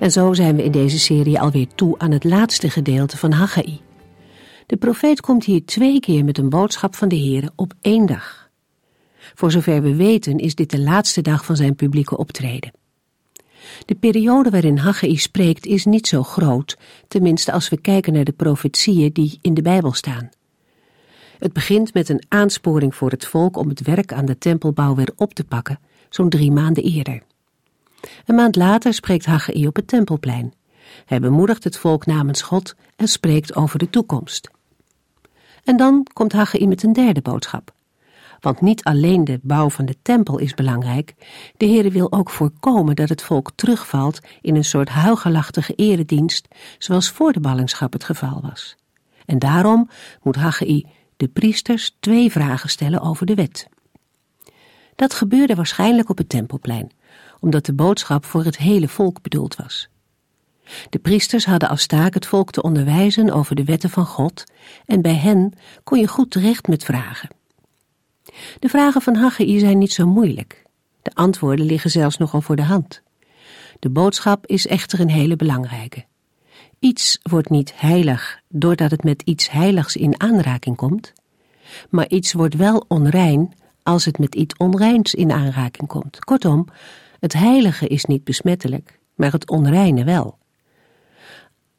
En zo zijn we in deze serie alweer toe aan het laatste gedeelte van Haggai. De profeet komt hier twee keer met een boodschap van de Heer op één dag. Voor zover we weten is dit de laatste dag van zijn publieke optreden. De periode waarin Haggai spreekt is niet zo groot, tenminste als we kijken naar de profetieën die in de Bijbel staan. Het begint met een aansporing voor het volk om het werk aan de tempelbouw weer op te pakken, zo'n drie maanden eerder. Een maand later spreekt Haggai op het tempelplein. Hij bemoedigt het volk namens God en spreekt over de toekomst. En dan komt Haggai met een derde boodschap. Want niet alleen de bouw van de tempel is belangrijk, de Heere wil ook voorkomen dat het volk terugvalt in een soort huigelachtige eredienst, zoals voor de ballingschap het geval was. En daarom moet Haggai de priesters twee vragen stellen over de wet. Dat gebeurde waarschijnlijk op het tempelplein, omdat de boodschap voor het hele volk bedoeld was. De priesters hadden als taak het volk te onderwijzen over de wetten van God en bij hen kon je goed terecht met vragen. De vragen van Haggai zijn niet zo moeilijk. De antwoorden liggen zelfs nogal voor de hand. De boodschap is echter een hele belangrijke. Iets wordt niet heilig doordat het met iets heiligs in aanraking komt, maar iets wordt wel onrein als het met iets onreins in aanraking komt. Kortom, het heilige is niet besmettelijk, maar het onreine wel.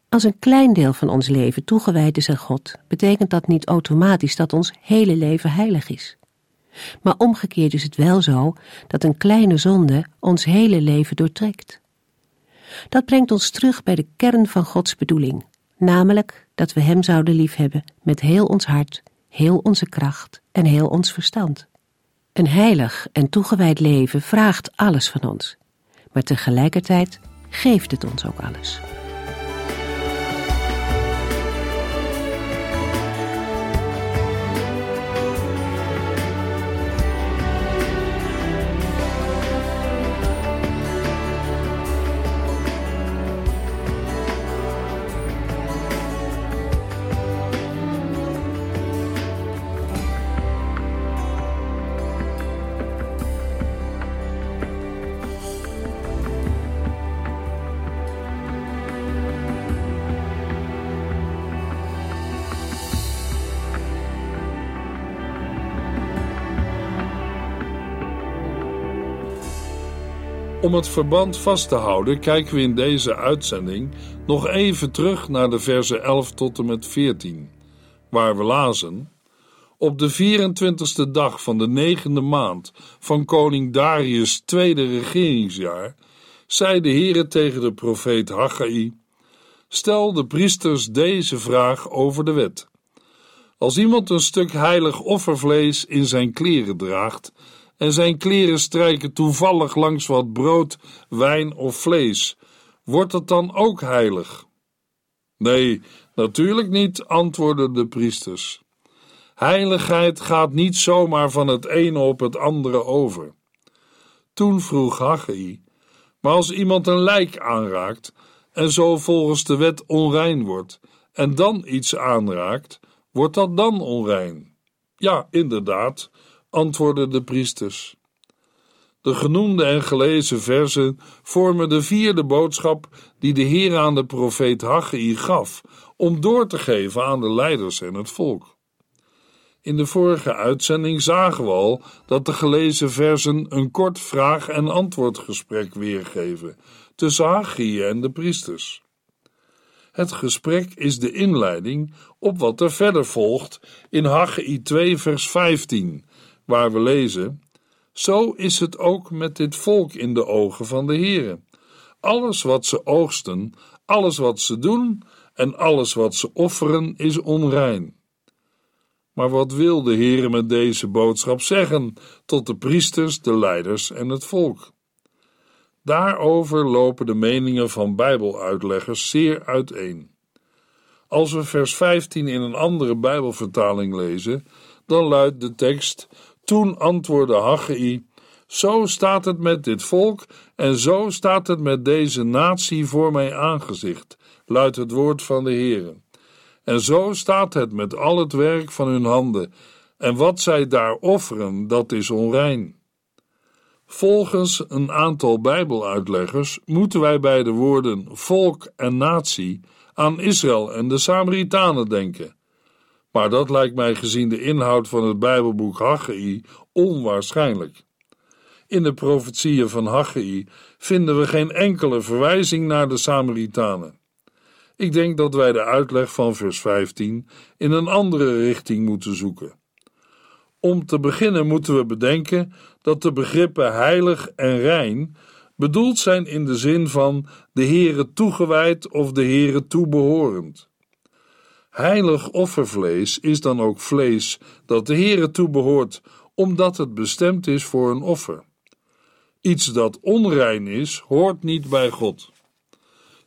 Als een klein deel van ons leven toegewijd is aan God, betekent dat niet automatisch dat ons hele leven heilig is. Maar omgekeerd is het wel zo dat een kleine zonde ons hele leven doortrekt. Dat brengt ons terug bij de kern van Gods bedoeling, namelijk dat we Hem zouden liefhebben met heel ons hart, heel onze kracht en heel ons verstand. Een heilig en toegewijd leven vraagt alles van ons, maar tegelijkertijd geeft het ons ook alles. Om het verband vast te houden, kijken we in deze uitzending nog even terug naar de versen 11 tot en met 14, waar we lazen: Op de 24ste dag van de negende maand van koning Darius' tweede regeringsjaar, zei de Heere tegen de profeet Haggai: Stel de priesters deze vraag over de wet. Als iemand een stuk heilig offervlees in zijn kleren draagt en zijn kleren strijken toevallig langs wat brood, wijn of vlees, wordt het dan ook heilig? Nee, natuurlijk niet, antwoordden de priesters. Heiligheid gaat niet zomaar van het ene op het andere over. Toen vroeg Haggai, maar als iemand een lijk aanraakt en zo volgens de wet onrein wordt en dan iets aanraakt, wordt dat dan onrein? Ja, inderdaad, antwoordden de priesters. De genoemde en gelezen versen vormen de vierde boodschap die de Heer aan de profeet Haggai gaf om door te geven aan de leiders en het volk. In de vorige uitzending zagen we al dat de gelezen versen een kort vraag- en antwoordgesprek weergeven tussen Haggai en de priesters. Het gesprek is de inleiding op wat er verder volgt in Haggai 2 vers 15 waar we lezen: Zo is het ook met dit volk in de ogen van de Heere. Alles wat ze oogsten, alles wat ze doen en alles wat ze offeren is onrein. Maar wat wil de Heere met deze boodschap zeggen tot de priesters, de leiders en het volk? Daarover lopen de meningen van Bijbeluitleggers zeer uiteen. Als we vers 15 in een andere Bijbelvertaling lezen, dan luidt de tekst: Toen antwoordde Haggai: Zo staat het met dit volk en zo staat het met deze natie voor mijn aangezicht, luidt het woord van de Heere. En zo staat het met al het werk van hun handen, en wat zij daar offeren, dat is onrein. Volgens een aantal Bijbeluitleggers moeten wij bij de woorden volk en natie aan Israël en de Samaritanen denken. Maar dat lijkt mij gezien de inhoud van het Bijbelboek Haggai onwaarschijnlijk. In de profetieën van Haggai vinden we geen enkele verwijzing naar de Samaritanen. Ik denk dat wij de uitleg van vers 15 in een andere richting moeten zoeken. Om te beginnen moeten we bedenken dat de begrippen heilig en rein bedoeld zijn in de zin van de Heere toegewijd of de Heere toebehorend. Heilig offervlees is dan ook vlees dat de Heere toebehoort, omdat het bestemd is voor een offer. Iets dat onrein is, hoort niet bij God.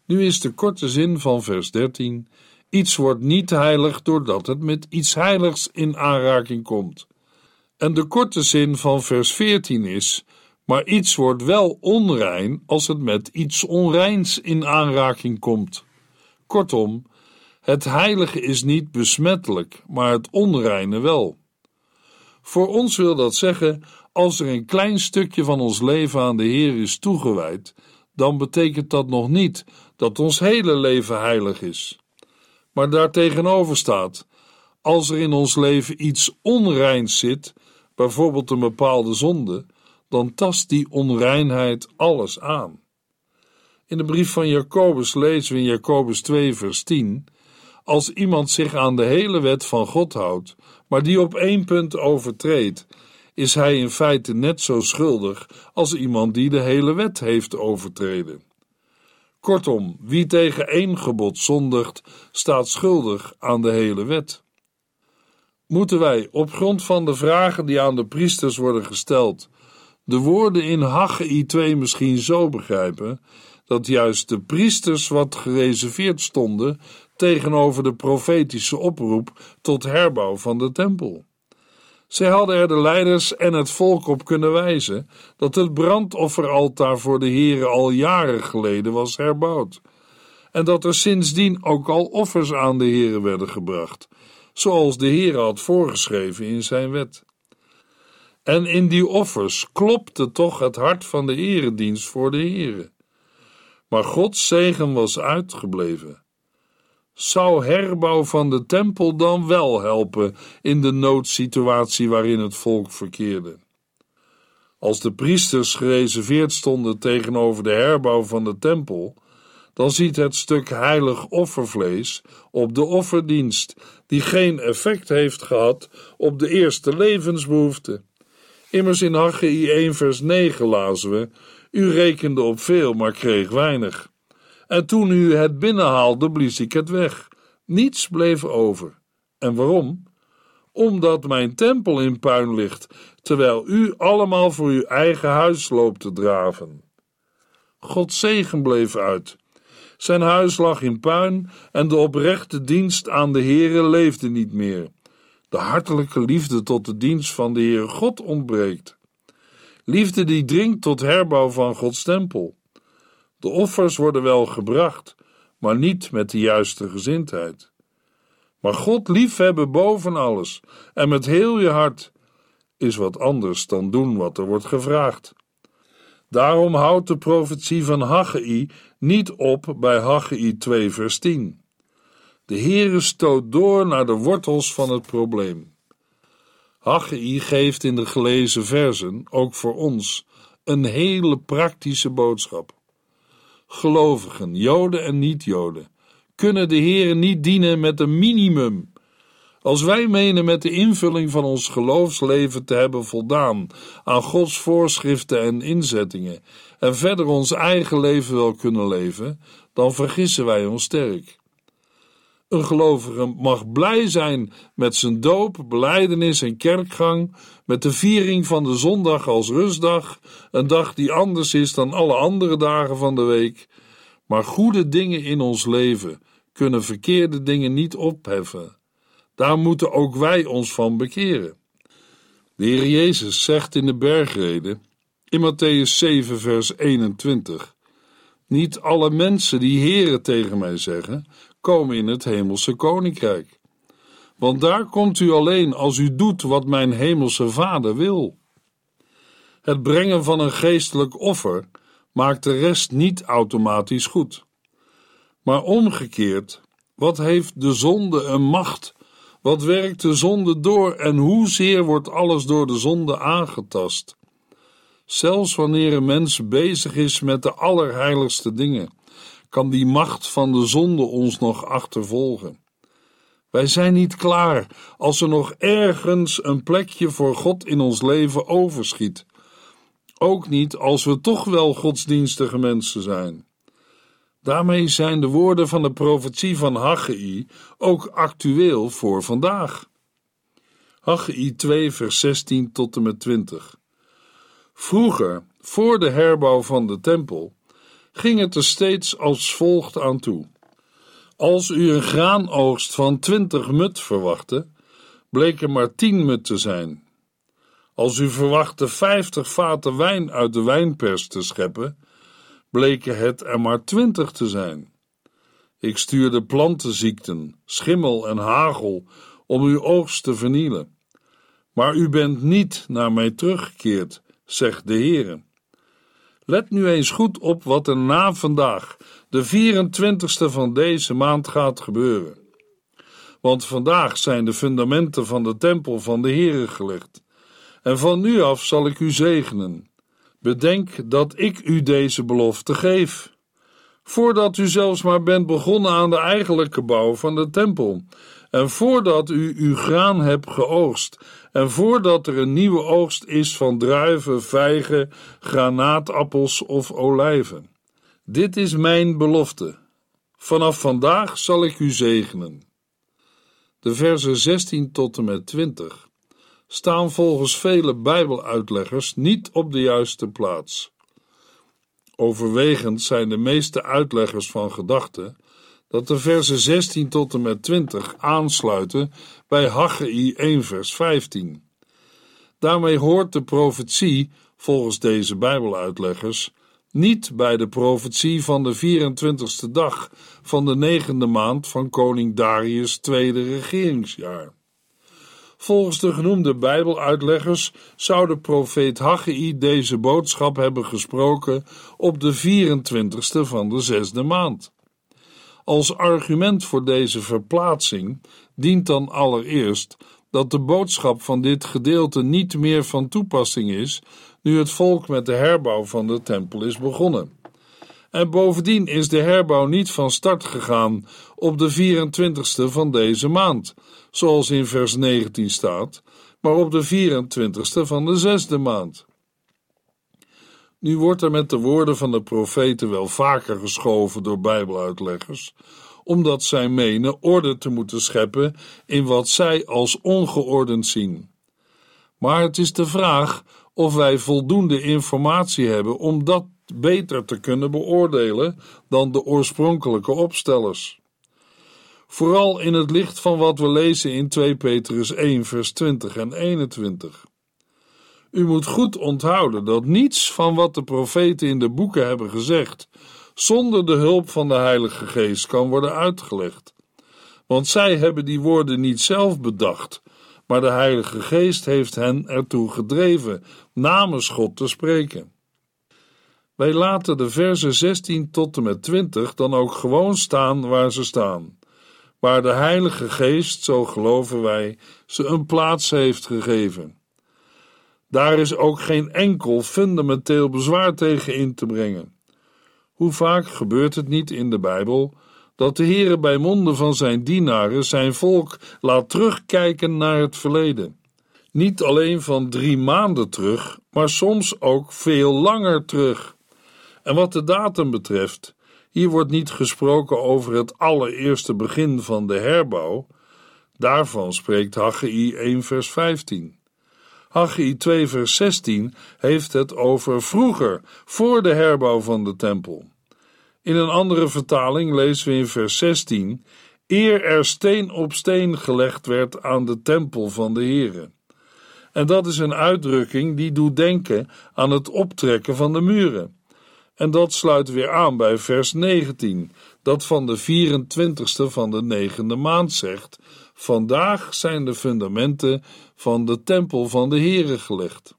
Nu is de korte zin van vers 13: Iets wordt niet heilig doordat het met iets heiligs in aanraking komt. En de korte zin van vers 14 is: Maar iets wordt wel onrein als het met iets onreins in aanraking komt. Kortom, het heilige is niet besmettelijk, maar het onreine wel. Voor ons wil dat zeggen, als er een klein stukje van ons leven aan de Heer is toegewijd, dan betekent dat nog niet dat ons hele leven heilig is. Maar daartegenover staat, als er in ons leven iets onreins zit, bijvoorbeeld een bepaalde zonde, dan tast die onreinheid alles aan. In de brief van Jacobus lezen we in Jacobus 2, vers 10: Als iemand zich aan de hele wet van God houdt, maar die op één punt overtreedt, is hij in feite net zo schuldig als iemand die de hele wet heeft overtreden. Kortom, wie tegen één gebod zondigt, staat schuldig aan de hele wet moeten wij op grond van de vragen die aan de priesters worden gesteld, de woorden in Haggai 2 misschien zo begrijpen dat juist de priesters wat gereserveerd stonden tegenover de profetische oproep tot herbouw van de tempel. Zij hadden er de leiders en het volk op kunnen wijzen dat het brandofferaltaar voor de Here al jaren geleden was herbouwd en dat er sindsdien ook al offers aan de Here werden gebracht, zoals de Heer had voorgeschreven in zijn wet. En in die offers klopte toch het hart van de eredienst voor de Heere. Maar Gods zegen was uitgebleven. Zou herbouw van de tempel dan wel helpen in de noodsituatie waarin het volk verkeerde? Als de priesters gereserveerd stonden tegenover de herbouw van de tempel, dan ziet het stuk heilig offervlees op de offerdienst, die geen effect heeft gehad op de eerste levensbehoeften. Immers in Haggai 1 vers 9 lazen we, u rekende op veel, maar kreeg weinig. En toen u het binnenhaalde, blies ik het weg. Niets bleef over. En waarom? Omdat mijn tempel in puin ligt, terwijl u allemaal voor uw eigen huis loopt te draven. Gods zegen bleef uit. Zijn huis lag in puin en de oprechte dienst aan de Heere leefde niet meer. De hartelijke liefde tot de dienst van de Heere God ontbreekt. Liefde die dringt tot herbouw van Gods tempel. De offers worden wel gebracht, maar niet met de juiste gezindheid. Maar God liefhebben boven alles en met heel je hart is wat anders dan doen wat er wordt gevraagd. Daarom houdt de profetie van Haggai niet op bij Haggai 2 vers 10. De Heere stoot door naar de wortels van het probleem. Haggai geeft in de gelezen versen, ook voor ons, een hele praktische boodschap. Gelovigen, Joden en niet-Joden, kunnen de Heere niet dienen met een minimum als wij menen met de invulling van ons geloofsleven te hebben voldaan aan Gods voorschriften en inzettingen en verder ons eigen leven wel kunnen leven, dan vergissen wij ons sterk. Een gelovige mag blij zijn met zijn doop, beleidenis en kerkgang, met de viering van de zondag als rustdag, een dag die anders is dan alle andere dagen van de week. Maar goede dingen in ons leven kunnen verkeerde dingen niet opheffen. Daar moeten ook wij ons van bekeren. De Heer Jezus zegt in de bergreden, in Matthäus 7, vers 21: Niet alle mensen die Heren tegen mij zeggen, komen in het hemelse koninkrijk. Want daar komt u alleen als u doet wat mijn hemelse Vader wil. Het brengen van een geestelijk offer maakt de rest niet automatisch goed. Maar omgekeerd, wat heeft de zonde een macht? Wat werkt de zonde door en hoezeer wordt alles door de zonde aangetast? Zelfs wanneer een mens bezig is met de allerheiligste dingen, kan die macht van de zonde ons nog achtervolgen. Wij zijn niet klaar als er nog ergens een plekje voor God in ons leven overschiet. Ook niet als we toch wel godsdienstige mensen zijn. Daarmee zijn de woorden van de profetie van Haggai ook actueel voor vandaag. Haggai 2 vers 16 tot en met 20 Vroeger, voor de herbouw van de tempel, ging het er steeds als volgt aan toe. Als u een graanoogst van twintig mut verwachtte, bleek er maar tien mut te zijn. Als u verwachtte vijftig vaten wijn uit de wijnpers te scheppen, bleken het er maar twintig te zijn. Ik stuurde plantenziekten, schimmel en hagel om uw oogst te vernielen. Maar u bent niet naar mij teruggekeerd, zegt de Heere. Let nu eens goed op wat er na vandaag, de 24ste van deze maand, gaat gebeuren. Want vandaag zijn de fundamenten van de tempel van de Heere gelegd. En van nu af zal ik u zegenen. Bedenk dat ik u deze belofte geef. Voordat u zelfs maar bent begonnen aan de eigenlijke bouw van de tempel, en voordat u uw graan hebt geoogst, en voordat er een nieuwe oogst is van druiven, vijgen, granaatappels of olijven. Dit is mijn belofte. Vanaf vandaag zal ik u zegenen. De versen 16 tot en met 20 staan volgens vele Bijbeluitleggers niet op de juiste plaats. Overwegend zijn de meeste uitleggers van gedachten dat de versen 16 tot en met 20 aansluiten bij Haggai 1 vers 15. Daarmee hoort de profetie, volgens deze Bijbeluitleggers, niet bij de profetie van de 24ste dag van de negende maand van koning Darius' tweede regeringsjaar. Volgens de genoemde Bijbeluitleggers zou de profeet Haggai deze boodschap hebben gesproken op de 24ste van de zesde maand. Als argument voor deze verplaatsing dient dan allereerst dat de boodschap van dit gedeelte niet meer van toepassing is nu het volk met de herbouw van de tempel is begonnen. En bovendien is de herbouw niet van start gegaan op de 24ste van deze maand, zoals in vers 19 staat, maar op de 24ste van de zesde maand. Nu wordt er met de woorden van de profeten wel vaker geschoven door Bijbeluitleggers, omdat zij menen orde te moeten scheppen in wat zij als ongeordend zien. Maar het is de vraag of wij voldoende informatie hebben om dat beter te kunnen beoordelen dan de oorspronkelijke opstellers. Vooral in het licht van wat we lezen in 2 Petrus 1, vers 20 en 21. U moet goed onthouden dat niets van wat de profeten in de boeken hebben gezegd, zonder de hulp van de Heilige Geest kan worden uitgelegd. Want zij hebben die woorden niet zelf bedacht, maar de Heilige Geest heeft hen ertoe gedreven namens God te spreken. Wij laten de versen 16 tot en met 20 dan ook gewoon staan waar ze staan, waar de Heilige Geest, zo geloven wij, ze een plaats heeft gegeven. Daar is ook geen enkel fundamenteel bezwaar tegen in te brengen. Hoe vaak gebeurt het niet in de Bijbel dat de Heere bij monden van zijn dienaren zijn volk laat terugkijken naar het verleden? Niet alleen van drie maanden terug, maar soms ook veel langer terug. En wat de datum betreft, Hier wordt niet gesproken over het allereerste begin van de herbouw. Daarvan spreekt Haggai 1 vers 15. Haggai 2 vers 16 heeft het over vroeger, voor de herbouw van de tempel. In een andere vertaling lezen we in vers 16: Eer er steen op steen gelegd werd aan de tempel van de Heere. En dat is een uitdrukking die doet denken aan het optrekken van de muren. En dat sluit weer aan bij vers 19, dat van de 24ste van de negende maand zegt: Vandaag zijn de fundamenten van de tempel van de Heere gelegd.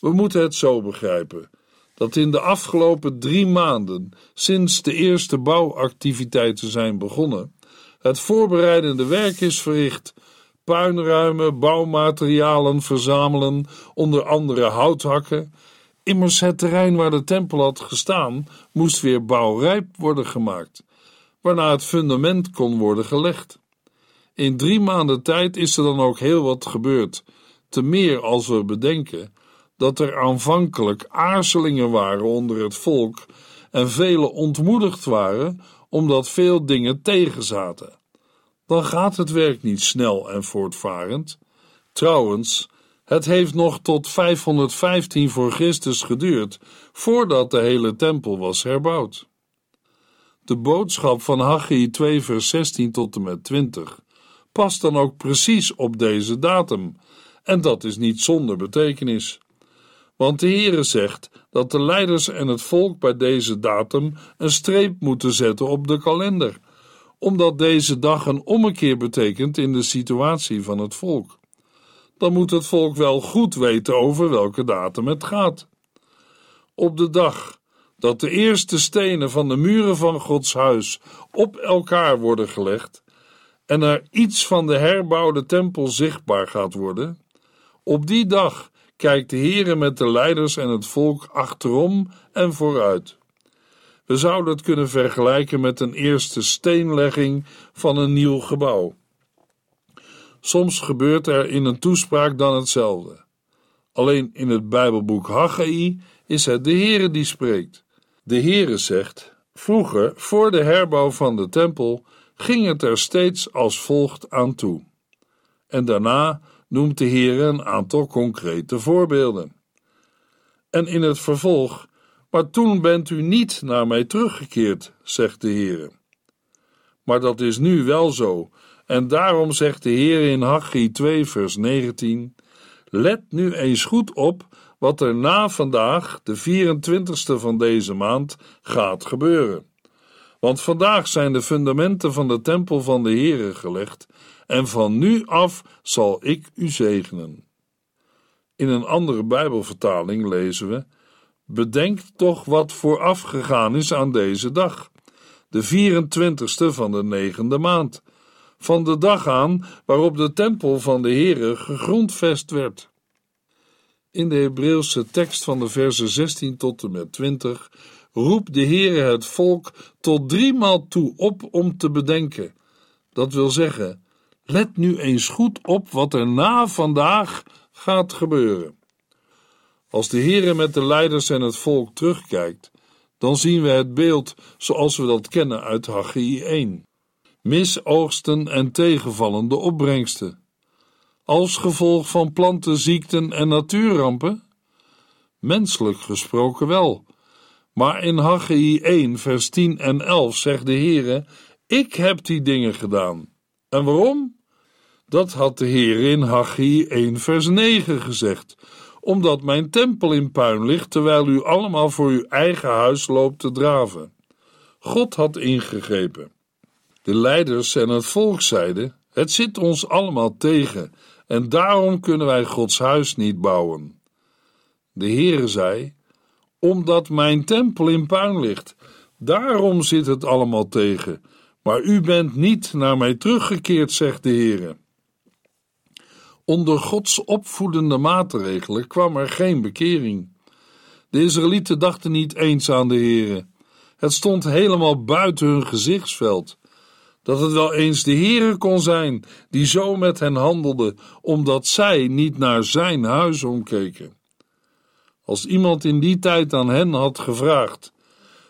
We moeten het zo begrijpen dat in de afgelopen drie maanden, sinds de eerste bouwactiviteiten zijn begonnen, het voorbereidende werk is verricht. Puinruimen, bouwmaterialen verzamelen, onder andere houthakken. Immers het terrein waar de tempel had gestaan, moest weer bouwrijp worden gemaakt, waarna het fundament kon worden gelegd. In drie maanden tijd is er dan ook heel wat gebeurd, te meer als we bedenken dat er aanvankelijk aarzelingen waren onder het volk en velen ontmoedigd waren omdat veel dingen tegenzaten. Dan gaat het werk niet snel en voortvarend. Trouwens, het heeft nog tot 515 voor Christus geduurd voordat de hele tempel was herbouwd. De boodschap van Haggai 2 vers 16 tot en met 20 past dan ook precies op deze datum, en dat is niet zonder betekenis. Want de Heere zegt dat de leiders en het volk bij deze datum een streep moeten zetten op de kalender, omdat deze dag een ommekeer betekent in de situatie van het volk. Dan moet het volk wel goed weten over welke datum het gaat. Op de dag dat de eerste stenen van de muren van Gods huis op elkaar worden gelegd en er iets van de herbouwde tempel zichtbaar gaat worden, op die dag kijkt de Heere met de leiders en het volk achterom en vooruit. We zouden het kunnen vergelijken met een eerste steenlegging van een nieuw gebouw. Soms gebeurt er in een toespraak dan hetzelfde. Alleen in het Bijbelboek Haggai is het de Heere die spreekt. De Heere zegt: Vroeger, voor de herbouw van de tempel, ging het er steeds als volgt aan toe. En daarna noemt de Heer een aantal concrete voorbeelden. En in het vervolg, maar toen bent u niet naar mij teruggekeerd, zegt de Heer. Maar dat is nu wel zo, en daarom zegt de Heer in Haggai 2 vers 19, Let nu eens goed op wat er na vandaag, de 24ste van deze maand, gaat gebeuren. Want vandaag zijn de fundamenten van de tempel van de Heere gelegd en van nu af zal ik u zegenen. In een andere Bijbelvertaling lezen we: Bedenk toch wat voorafgegaan is aan deze dag, de 24ste van de negende maand, van de dag aan waarop de tempel van de Heere gegrondvest werd. In de Hebreeuwse tekst van de versen 16 tot en met 20 roept de Heere het volk tot driemaal toe op om te bedenken. Dat wil zeggen, Let nu eens goed op wat er na vandaag gaat gebeuren. Als de Heere met de leiders en het volk terugkijkt, dan zien we het beeld zoals we dat kennen uit Haggai 1. Misoogsten en tegenvallende opbrengsten. Als gevolg van plantenziekten en natuurrampen? Menselijk gesproken wel. Maar in Haggai 1 vers 10 en 11 zegt de Heere, ik heb die dingen gedaan. En waarom? Dat had de Heer in Haggai 1 vers 9 gezegd, omdat mijn tempel in puin ligt, terwijl u allemaal voor uw eigen huis loopt te draven. God had ingegrepen. De leiders en het volk zeiden: Het zit ons allemaal tegen, en daarom kunnen wij Gods huis niet bouwen. De Heere zei: Omdat mijn tempel in puin ligt, daarom zit het allemaal tegen. Maar u bent niet naar mij teruggekeerd, zegt de Heere. Onder Gods opvoedende maatregelen kwam er geen bekering. De Israëlieten dachten niet eens aan de Heere. Het stond helemaal buiten hun gezichtsveld. Dat het wel eens de Heere kon zijn die zo met hen handelde, omdat zij niet naar zijn huis omkeken. Als iemand in die tijd aan hen had gevraagd: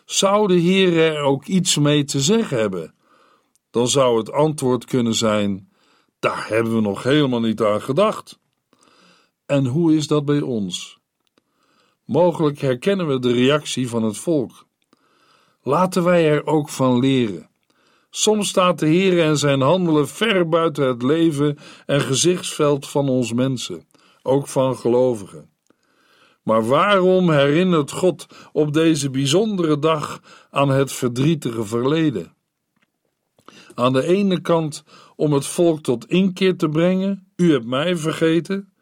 Zou de Heer er ook iets mee te zeggen hebben? Dan zou het antwoord kunnen zijn: daar hebben we nog helemaal niet aan gedacht. En hoe is dat bij ons? Mogelijk herkennen we de reactie van het volk. Laten wij er ook van leren. Soms staat de Heer en zijn handelen ver buiten het leven en gezichtsveld van ons mensen, ook van gelovigen. Maar waarom herinnert God op deze bijzondere dag aan het verdrietige verleden? Aan de ene kant om het volk tot inkeer te brengen, u hebt mij vergeten.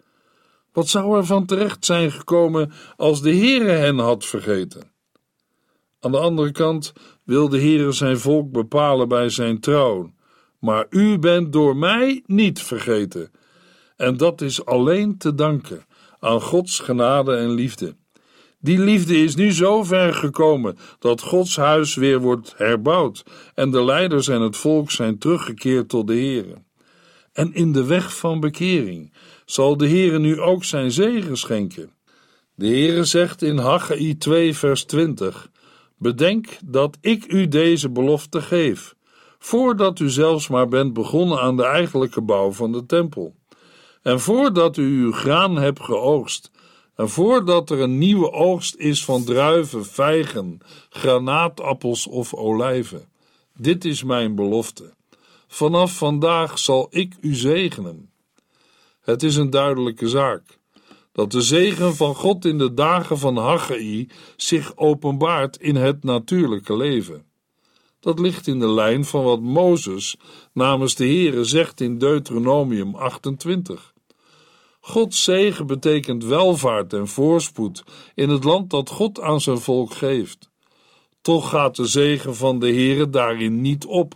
Wat zou er van terecht zijn gekomen als de Heere hen had vergeten? Aan de andere kant wil de Heere zijn volk bepalen bij zijn troon. Maar u bent door mij niet vergeten. En dat is alleen te danken aan Gods genade en liefde. Die liefde is nu zo ver gekomen dat Gods huis weer wordt herbouwd en de leiders en het volk zijn teruggekeerd tot de Heere. En in de weg van bekering zal de Heere nu ook zijn zegen schenken. De Heere zegt in Haggai 2 vers 20: Bedenk dat ik u deze belofte geef, voordat u zelfs maar bent begonnen aan de eigenlijke bouw van de tempel. En voordat u uw graan hebt geoogst, en voordat er een nieuwe oogst is van druiven, vijgen, granaatappels of olijven. Dit is mijn belofte. Vanaf vandaag zal ik u zegenen. Het is een duidelijke zaak dat de zegen van God in de dagen van Haggai zich openbaart in het natuurlijke leven. Dat ligt in de lijn van wat Mozes namens de Heere zegt in Deuteronomium 28. Gods zegen betekent welvaart en voorspoed in het land dat God aan zijn volk geeft. Toch gaat de zegen van de Heere daarin niet op.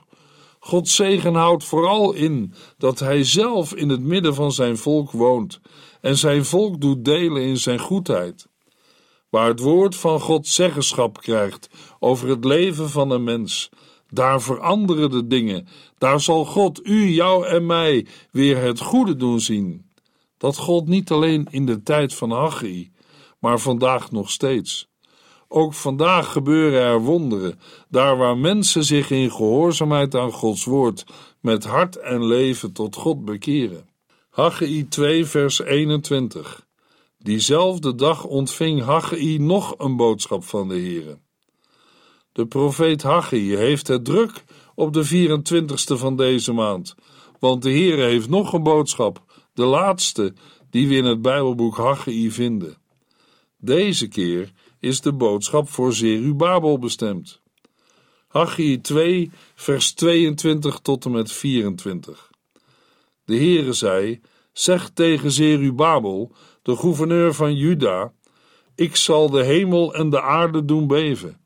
Gods zegen houdt vooral in dat Hij zelf in het midden van zijn volk woont en zijn volk doet delen in zijn goedheid. Waar het woord van God zeggenschap krijgt over het leven van een mens, daar veranderen de dingen. Daar zal God u, jou en mij weer het goede doen zien. Dat gold niet alleen in de tijd van Haggai, maar vandaag nog steeds. Ook vandaag gebeuren er wonderen, daar waar mensen zich in gehoorzaamheid aan Gods woord met hart en leven tot God bekeren. Haggai 2 vers 21 Diezelfde dag ontving Haggai nog een boodschap van de Heere. De profeet Haggai heeft het druk op de 24ste van deze maand, want de Heere heeft nog een boodschap, de laatste die we in het Bijbelboek Haggai vinden. Deze keer is de boodschap voor Zerubabel bestemd. Haggai 2 vers 22 tot en met 24 De Heere zei, zeg tegen Zerubabel, de gouverneur van Juda, ik zal de hemel en de aarde doen beven.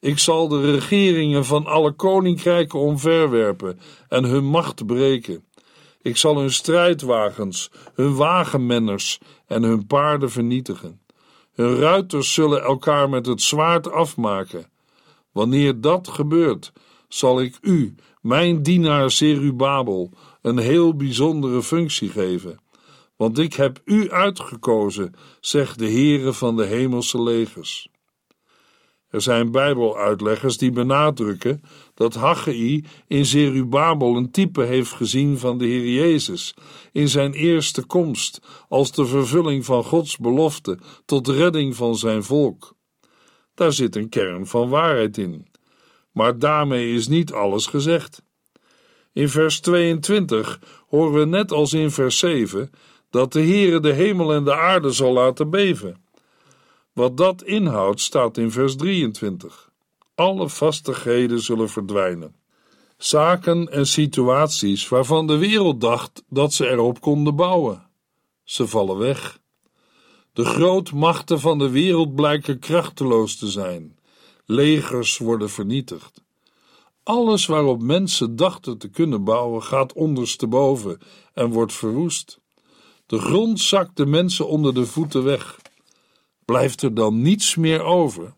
Ik zal de regeringen van alle koninkrijken omverwerpen en hun macht breken. Ik zal hun strijdwagens, hun wagenmenners en hun paarden vernietigen. Hun ruiters zullen elkaar met het zwaard afmaken. Wanneer dat gebeurt, zal ik u, mijn dienaar Zerubabel, een heel bijzondere functie geven. Want ik heb u uitgekozen, zegt de Heere van de hemelse legers. Er zijn Bijbeluitleggers die benadrukken dat Haggai in Zerubabel een type heeft gezien van de Heer Jezus in zijn eerste komst als de vervulling van Gods belofte tot redding van zijn volk. Daar zit een kern van waarheid in. Maar daarmee is niet alles gezegd. In vers 22 horen we net als in vers 7 dat de Heere de hemel en de aarde zal laten beven. Wat dat inhoudt staat in vers 23. Alle vastigheden zullen verdwijnen. Zaken en situaties waarvan de wereld dacht dat ze erop konden bouwen. Ze vallen weg. De grootmachten van de wereld blijken krachteloos te zijn. Legers worden vernietigd. Alles waarop mensen dachten te kunnen bouwen gaat ondersteboven en wordt verwoest. De grond zakt de mensen onder de voeten weg. Blijft er dan niets meer over?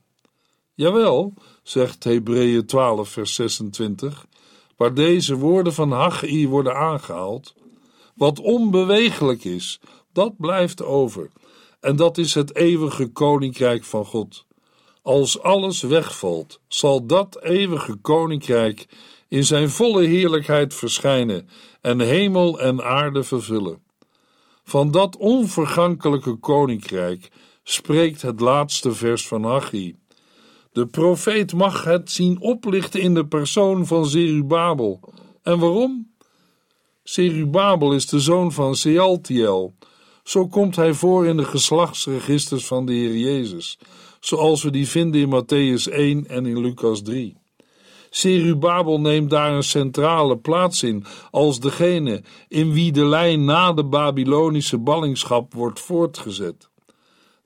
Jawel, zegt Hebreeën 12, vers 26, waar deze woorden van Haggai worden aangehaald. Wat onbewegelijk is, dat blijft over. En dat is het eeuwige koninkrijk van God. Als alles wegvalt, zal dat eeuwige koninkrijk in zijn volle heerlijkheid verschijnen en hemel en aarde vervullen. Van dat onvergankelijke koninkrijk spreekt het laatste vers van Haggai. De profeet mag het zien oplichten in de persoon van Zerubabel. En waarom? Zerubabel is de zoon van Sealtiel. Zo komt hij voor in de geslachtsregisters van de Heer Jezus, zoals we die vinden in Matthäus 1 en in Lucas 3. Serubabel neemt daar een centrale plaats in als degene in wie de lijn na de Babylonische ballingschap wordt voortgezet.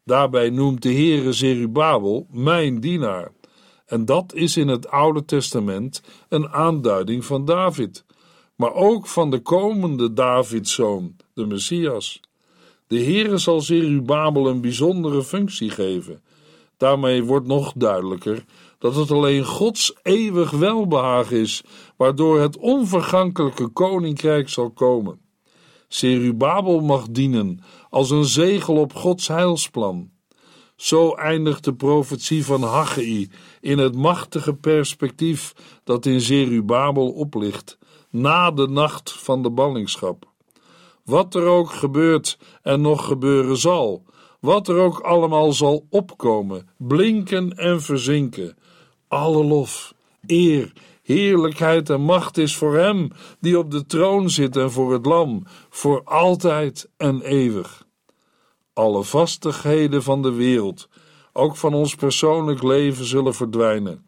Daarbij noemt de Heere Zerubabel mijn dienaar. En dat is in het Oude Testament een aanduiding van David, maar ook van de komende Davidszoon, de Messias. De Heere zal Zerubabel een bijzondere functie geven. Daarmee wordt nog duidelijker dat het alleen Gods eeuwig welbehagen is, waardoor het onvergankelijke koninkrijk zal komen. Serubabel mag dienen als een zegel op Gods heilsplan. Zo eindigt de profetie van Haggai in het machtige perspectief dat in Zerubabel oplicht, na de nacht van de ballingschap. Wat er ook gebeurt en nog gebeuren zal, wat er ook allemaal zal opkomen, blinken en verzinken, alle lof, eer, heerlijkheid en macht is voor Hem die op de troon zit en voor het Lam, voor altijd en eeuwig. Alle vastigheden van de wereld, ook van ons persoonlijk leven, zullen verdwijnen.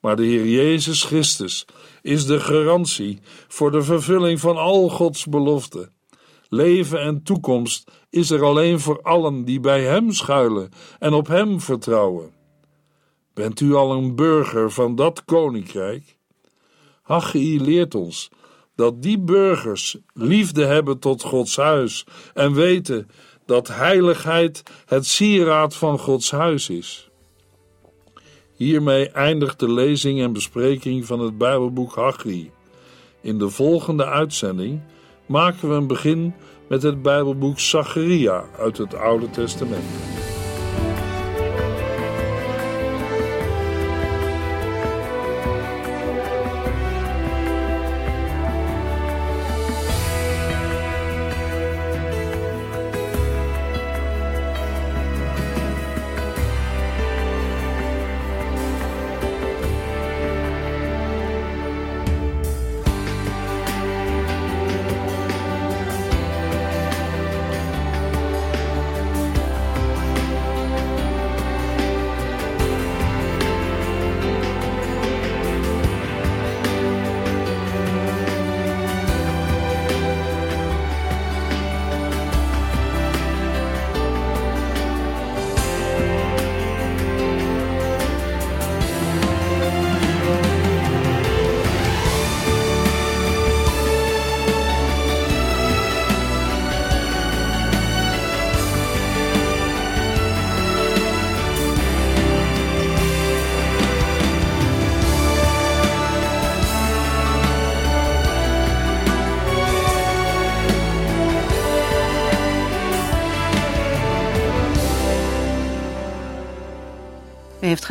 Maar de Heer Jezus Christus is de garantie voor de vervulling van al Gods beloften. Leven en toekomst is er alleen voor allen die bij Hem schuilen en op Hem vertrouwen. Bent u al een burger van dat koninkrijk? Haggai leert ons dat die burgers liefde hebben tot Gods huis en weten dat heiligheid het sieraad van Gods huis is. Hiermee eindigt de lezing en bespreking van het Bijbelboek Haggai. In de volgende uitzending maken we een begin met het Bijbelboek Zacharia uit het Oude Testament.